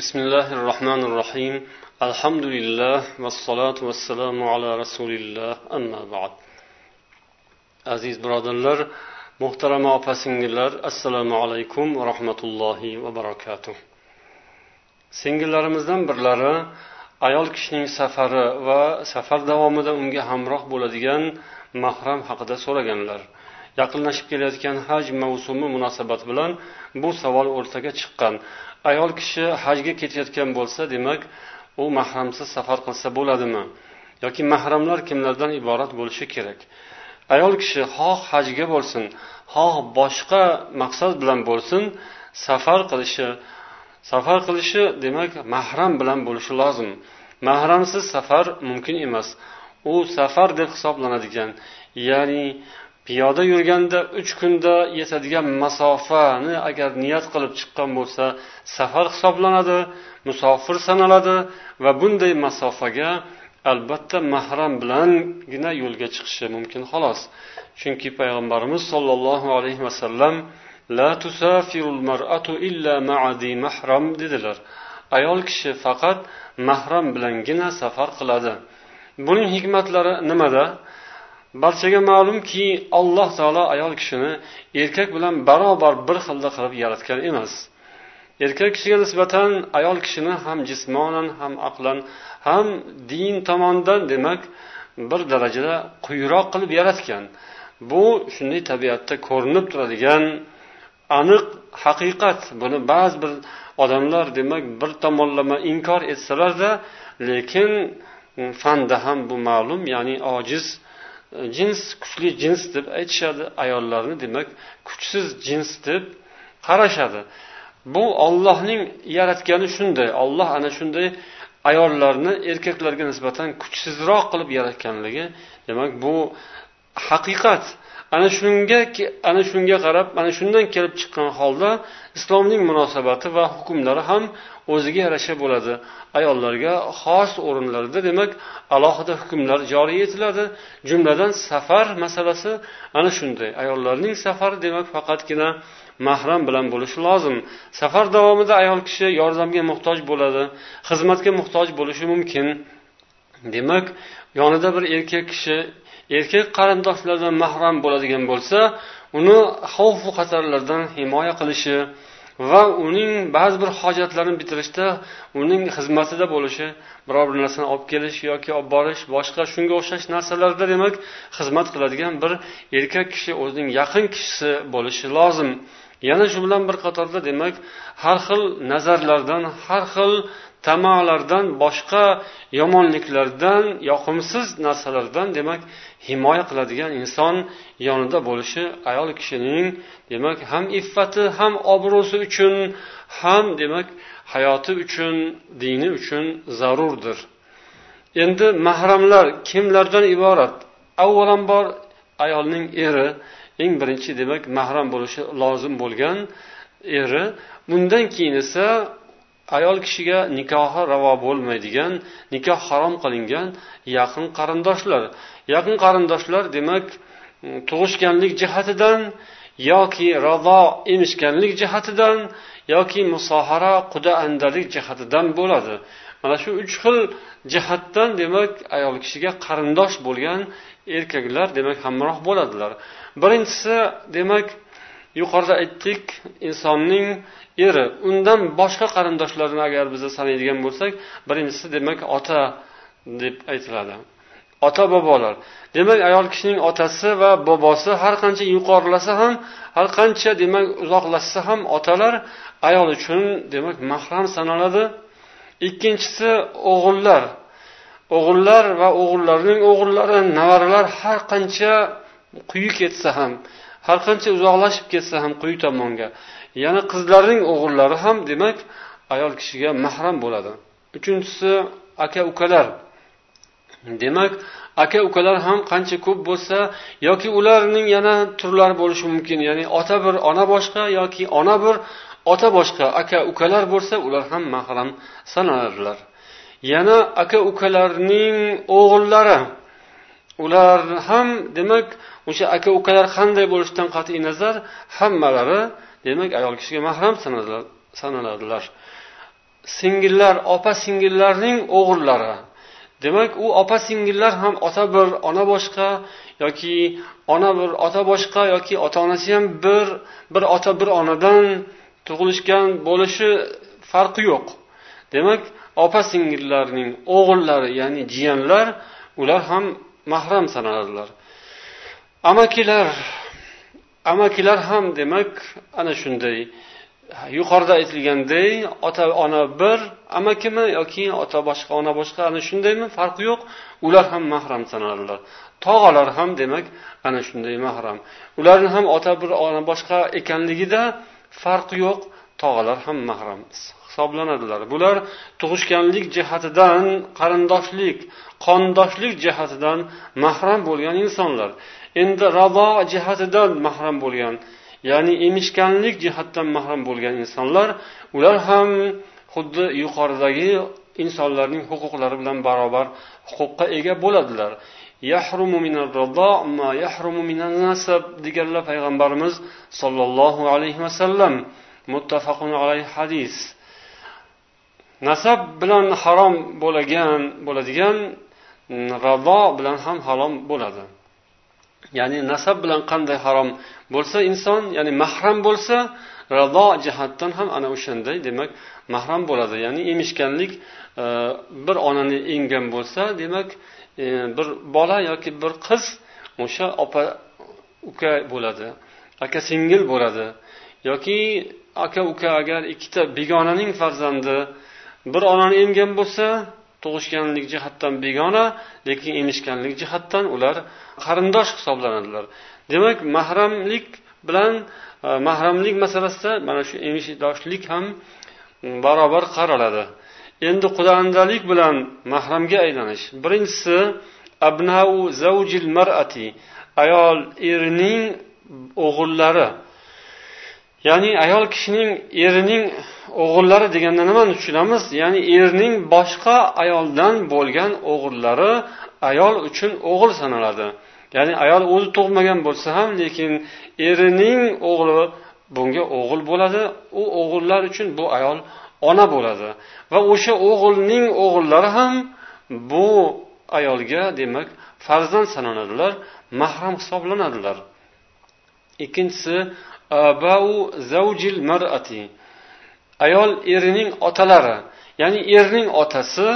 بسم الله الرحمن الرحيم الحمد لله والصلاة والسلام على رسول الله أما بعد aziz birodarlar muhtarama opa singillar assalomu alaykum va rahmatullohi va barakatuh singillarimizdan birlari ayol kishining safari va safar davomida unga hamroh bo'ladigan mahram haqida so'raganlar yaqinlashib kelayotgan haj mavsumi munosabati bilan bu savol o'rtaga chiqqan Ayol kishi hajga ketayotgan bo'lsa demak u mahramsiz safar qilsa bo'ladimi? Yoki mahramlar kimlardan iborat bo'lishi kerak? Ayol kishi xoh hajga bo'lsin xoh boshqa maqsad bilan bo'lsin safar qilishi safar qilishi demak mahram bilan bo'lishi lozim. Mahramsiz safar mumkin emas. U safar deb hisoblanadigan ya'ni piyoda yurganda uch kunda yetadigan masofani agar niyat qilib chiqqan bo'lsa safar hisoblanadi musofir sanaladi va bunday masofaga albatta mahram bilangina yo'lga chiqishi mumkin xolos. Chunki payg'ambarimiz sollallohu alayhi vasallam la tusafirul mar'atu illa ma'adi mahram dedilar. Ayol kishi faqat mahram bilangina safar qiladi. Buning hikmatlari nimada? Barchaga ma'lumki alloh taolo ayol kishini erkak bilan barobar bir xilda qilib yaratgan emas. Erkak kishiga nisbatan ayol kishini ham jismonan ham aqlan ham din tomondan demak bir darajada quyiroq qilib yaratgan. Bu shunday tabiatda ko'rinib turadigan aniq haqiqat. Buni ba'zi bir odamlar demak bir tomonlama inkor etsalarda lekin fanda ham bu ma'lum ya'ni ojiz E, jins kuchli jins deb aytishadi. Ayollarni demak kuchsiz jins deb qarashadi. Bu ollohning yaratgani shunday. Olloh ana shunday ayollarni erkaklarga nisbatan kuchsizroq qilib yaratganligi demak bu haqiqat. Ana shunga ana shunga qarab ana shundan kelib chiqqan holda islomning munosabati va hukmlari ham o'ziga yarasha bo'ladi. Ayollarga xos o'rinlarda demak alohida hukmlar joriy etiladi. Jumladan safar masalasi ana shunday. Ayollarning safari demak faqatgina mahram bilan bo'lishi lozim. Safar davomida ayol kishi yordamga muhtoj bo'ladi xizmatga muhtoj bo'lishi mumkin. Demak yonida bir erkak kishi erkak qarindoshlardan mahram bo'ladigan bo'lsa uni xavfu xatarlardan himoya qilishi va uning ba'zi bir hojatlarini bitirishda uning xizmatida bo'lishi biror bir narsani olib kelish yoki olib borish boshqa shunga o'xshash narsalarda demak xizmat qiladigan bir erkak kishi o'zining yaqin kishisi bo'lishi lozim. Yana shu bilan bir qatorda demak har xil nazarlardan har xil tamolardan boshqa yomonliklardan yoqimsiz narsalardan demak himoya qiladigan inson yonida bo'lishi ayol kishining demak ham iffati ham obro'si uchun ham demak hayoti uchun dini uchun zarurdir. Endi mahramlar kimlardan iborat? Avvalambor ayolning eri eng birinchi demak mahram bo'lishi lozim bo'lgan eri. Bundan keyin esa ayol kishiga nikohi ravo bo'lmaydigan nikoh harom qilingan yaqin qarindoshlar. Yaqin qarindoshlar demak mm, tug'ishganlik jihatidan yoki rado emishganlik jihatidan yoki musohara quda andalik jihatidan bo'ladi. Mana shu uch xil jihatdan demak ayol kishiga qarindosh bo'lgan erkaklar demak hamroh bo'ladilar. Birinchisi demak yuqorida aytdik insonning eri. Undan boshqa qarindoshlarini agar biz sanaydigan bo'lsak birinchisi demak ota deb aytiladi. Ota bobolar. Demak ayol kishining otasi va bobosi har qancha yuqorilasa ham har qancha demak uzoqlashsa ham otalar ayol uchun demak mahram sanaladi. Ikkinchisi o'g'illar. O'g'illar va o'g'illarning o'g'illari nevaralar har qancha quyi ketsa ham har qancha uzoqlashib ketsa ham quyi tomonga. Yana qizlarning o'g'illari ham demak ayol kishiga mahram bo'ladi. Uchinchisi aka ukalar demak aka ukalar ham qancha ko'p bo'lsa yoki ularning yana turlari bo'lishi mumkin ya'ni ota bir ona boshqa yoki ona bir ota boshqa aka ukalar bo'lsa ular ham mahram sanaladilar yana aka ukalarning o'g'illari ular ham demak o'sha aka ukalar qanday bo'lishidan qat'iy nazar hammalari demak ayol kishiga mahram sanaladilar singillar opa singillarning o'g'illari. Demak u opa singillar ham ota bir ona boshqa yoki ona bir ota boshqa yoki ota onasi ham bir bir ota bir onadan tug'ilishgan bo'lishi farqi yo'q. Demak opa singillarning o'g'illari ya'ni jiyanlar ular ham mahram sanaladilar. Amakilar amakilar ham demak ana shunday yuqorida aytilganday ota ona bir amakimi yoki ota boshqa ona boshqa ana shundaymi farqi yo'q. Ular ham mahram sanaladilar. Tog'alar ham demak ana shunday mahram. Ularni ham ota bir ona boshqa ekanligida farqi yo'q. Tog'alar ham mahram. Hisoblanadilar. Bular tug'ishganlik jihatidan qarindoshlik qondoshlik jihatidan mahram bo'lgan insonlar. Endi rabo jihatidan mahram bo'lgan ya'ni emishganlik jihatdan mahram bo'lgan insonlar ular ham xuddi yuqoridagi insonlarning huquqlari bilan barobar huquqqa ega bo'ladilar. Deganlar payg'ambarimiz sollallohu alayhi vasallam muttafaqun alayhi hadis nasab bilan harom bo'lgan bo'ladigan rado bilan ham harom bo'ladi ya'ni nasab bilan qanday harom bo'lsa inson ya'ni mahram bo'lsa rado jihatdan ham ana o'shanday demak mahram bo'ladi ya'ni emishganlik e, bir onani emgan bo'lsa demak E, bir bola yoki bir qiz o'sha opa uka bo'ladi aka singil bo'ladi. Yoki aka uka agar ikkita begonaning farzandi bir onani emgan bo'lsa tug'ishganlik jihatdan begona lekin emishganlik jihatdan ular qarindosh hisoblanadilar. Demak mahramlik bilan e, mahramlik masalasida mana shu emishdoshlik ham barobar qaraladi. Endi qudandalik bilan mahramga aylanish. Birinchisi abnau zavjil marati ayol erining o'g'illari. Ya'ni ayol kishining erining o'g'illari deganda nimani tushunamiz? Ya'ni erning boshqa ayoldan bo'lgan o'g'illari ayol uchun o'g'il sanaladi. Ya'ni ayol o'zi tug'magan bo'lsa ham lekin erining o'g'li bunga o'g'il bo'ladi. U o'g'illar uchun bu ayol ona bo'ladi. Va o'sha o'g'ilning o'g'illari ham bu ayolga demak farzand sanaladilar mahram hisoblanadilar. Ikkinchisi abau zavjil mar'ati. Ayol erining otalari ya'ni erning otasi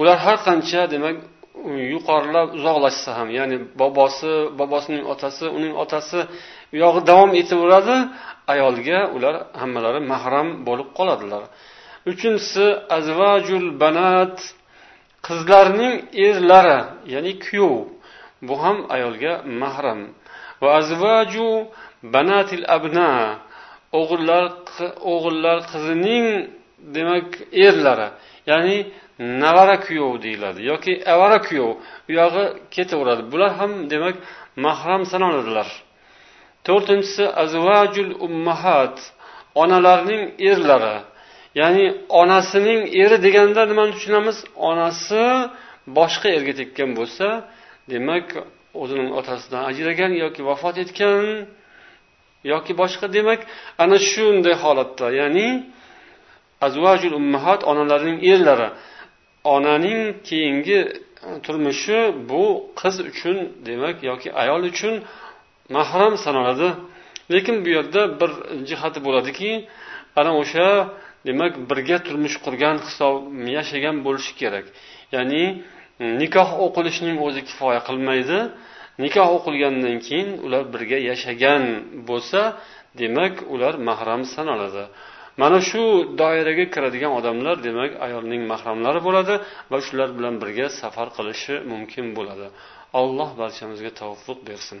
ular har qancha demak yuqorilab uzoqlashsa ham ya'ni bobosi bobosining otasi uning otasi bu yog'i davom etaveradi. Ayolga ular hammalari mahram bo'lib qoladilar. Uchinchisi azvajul banat qizlarning erlari ya'ni kuyov. Bu ham ayolga mahram. Va azvaju banatil abna o'g'illar o'g'illar qizining demak erlari ya'ni navara kuyov deyiladi yoki avara kuyov. U yog'i ketaveradi. Bular ham demak mahram sanaladilar. To'rtinchisi azvajul ummahat onalarning erlari. Ya'ni onasining eri deganda nimani tushunamiz? Onasi boshqa erga tekkan bo'lsa demak o'zining otasidan ajragan yoki vafot etgan yoki boshqa demak ana shunday holatda. Ya'ni azvajul ummahat onalarning erlari. Onaning keyingi turmushi bu qiz uchun demak yoki ayol uchun mahram sanaladi. Lekin bu yerda bir jihati bo'ladiki ana o'sha demak birga turmush qurgan hisob yashagan bo'lishi kerak. Ya'ni nikoh o'qilishining o'zi kifoya qilmaydi. Nikoh o'qilgandan keyin ular birga yashagan bo'lsa demak ular mahram sanaladi. Mana shu doiraga kiradigan odamlar demak ayolning mahramlari bo'ladi va shular bilan birga safar qilishi mumkin bo'ladi. Alloh barchamizga tavfiq bersin.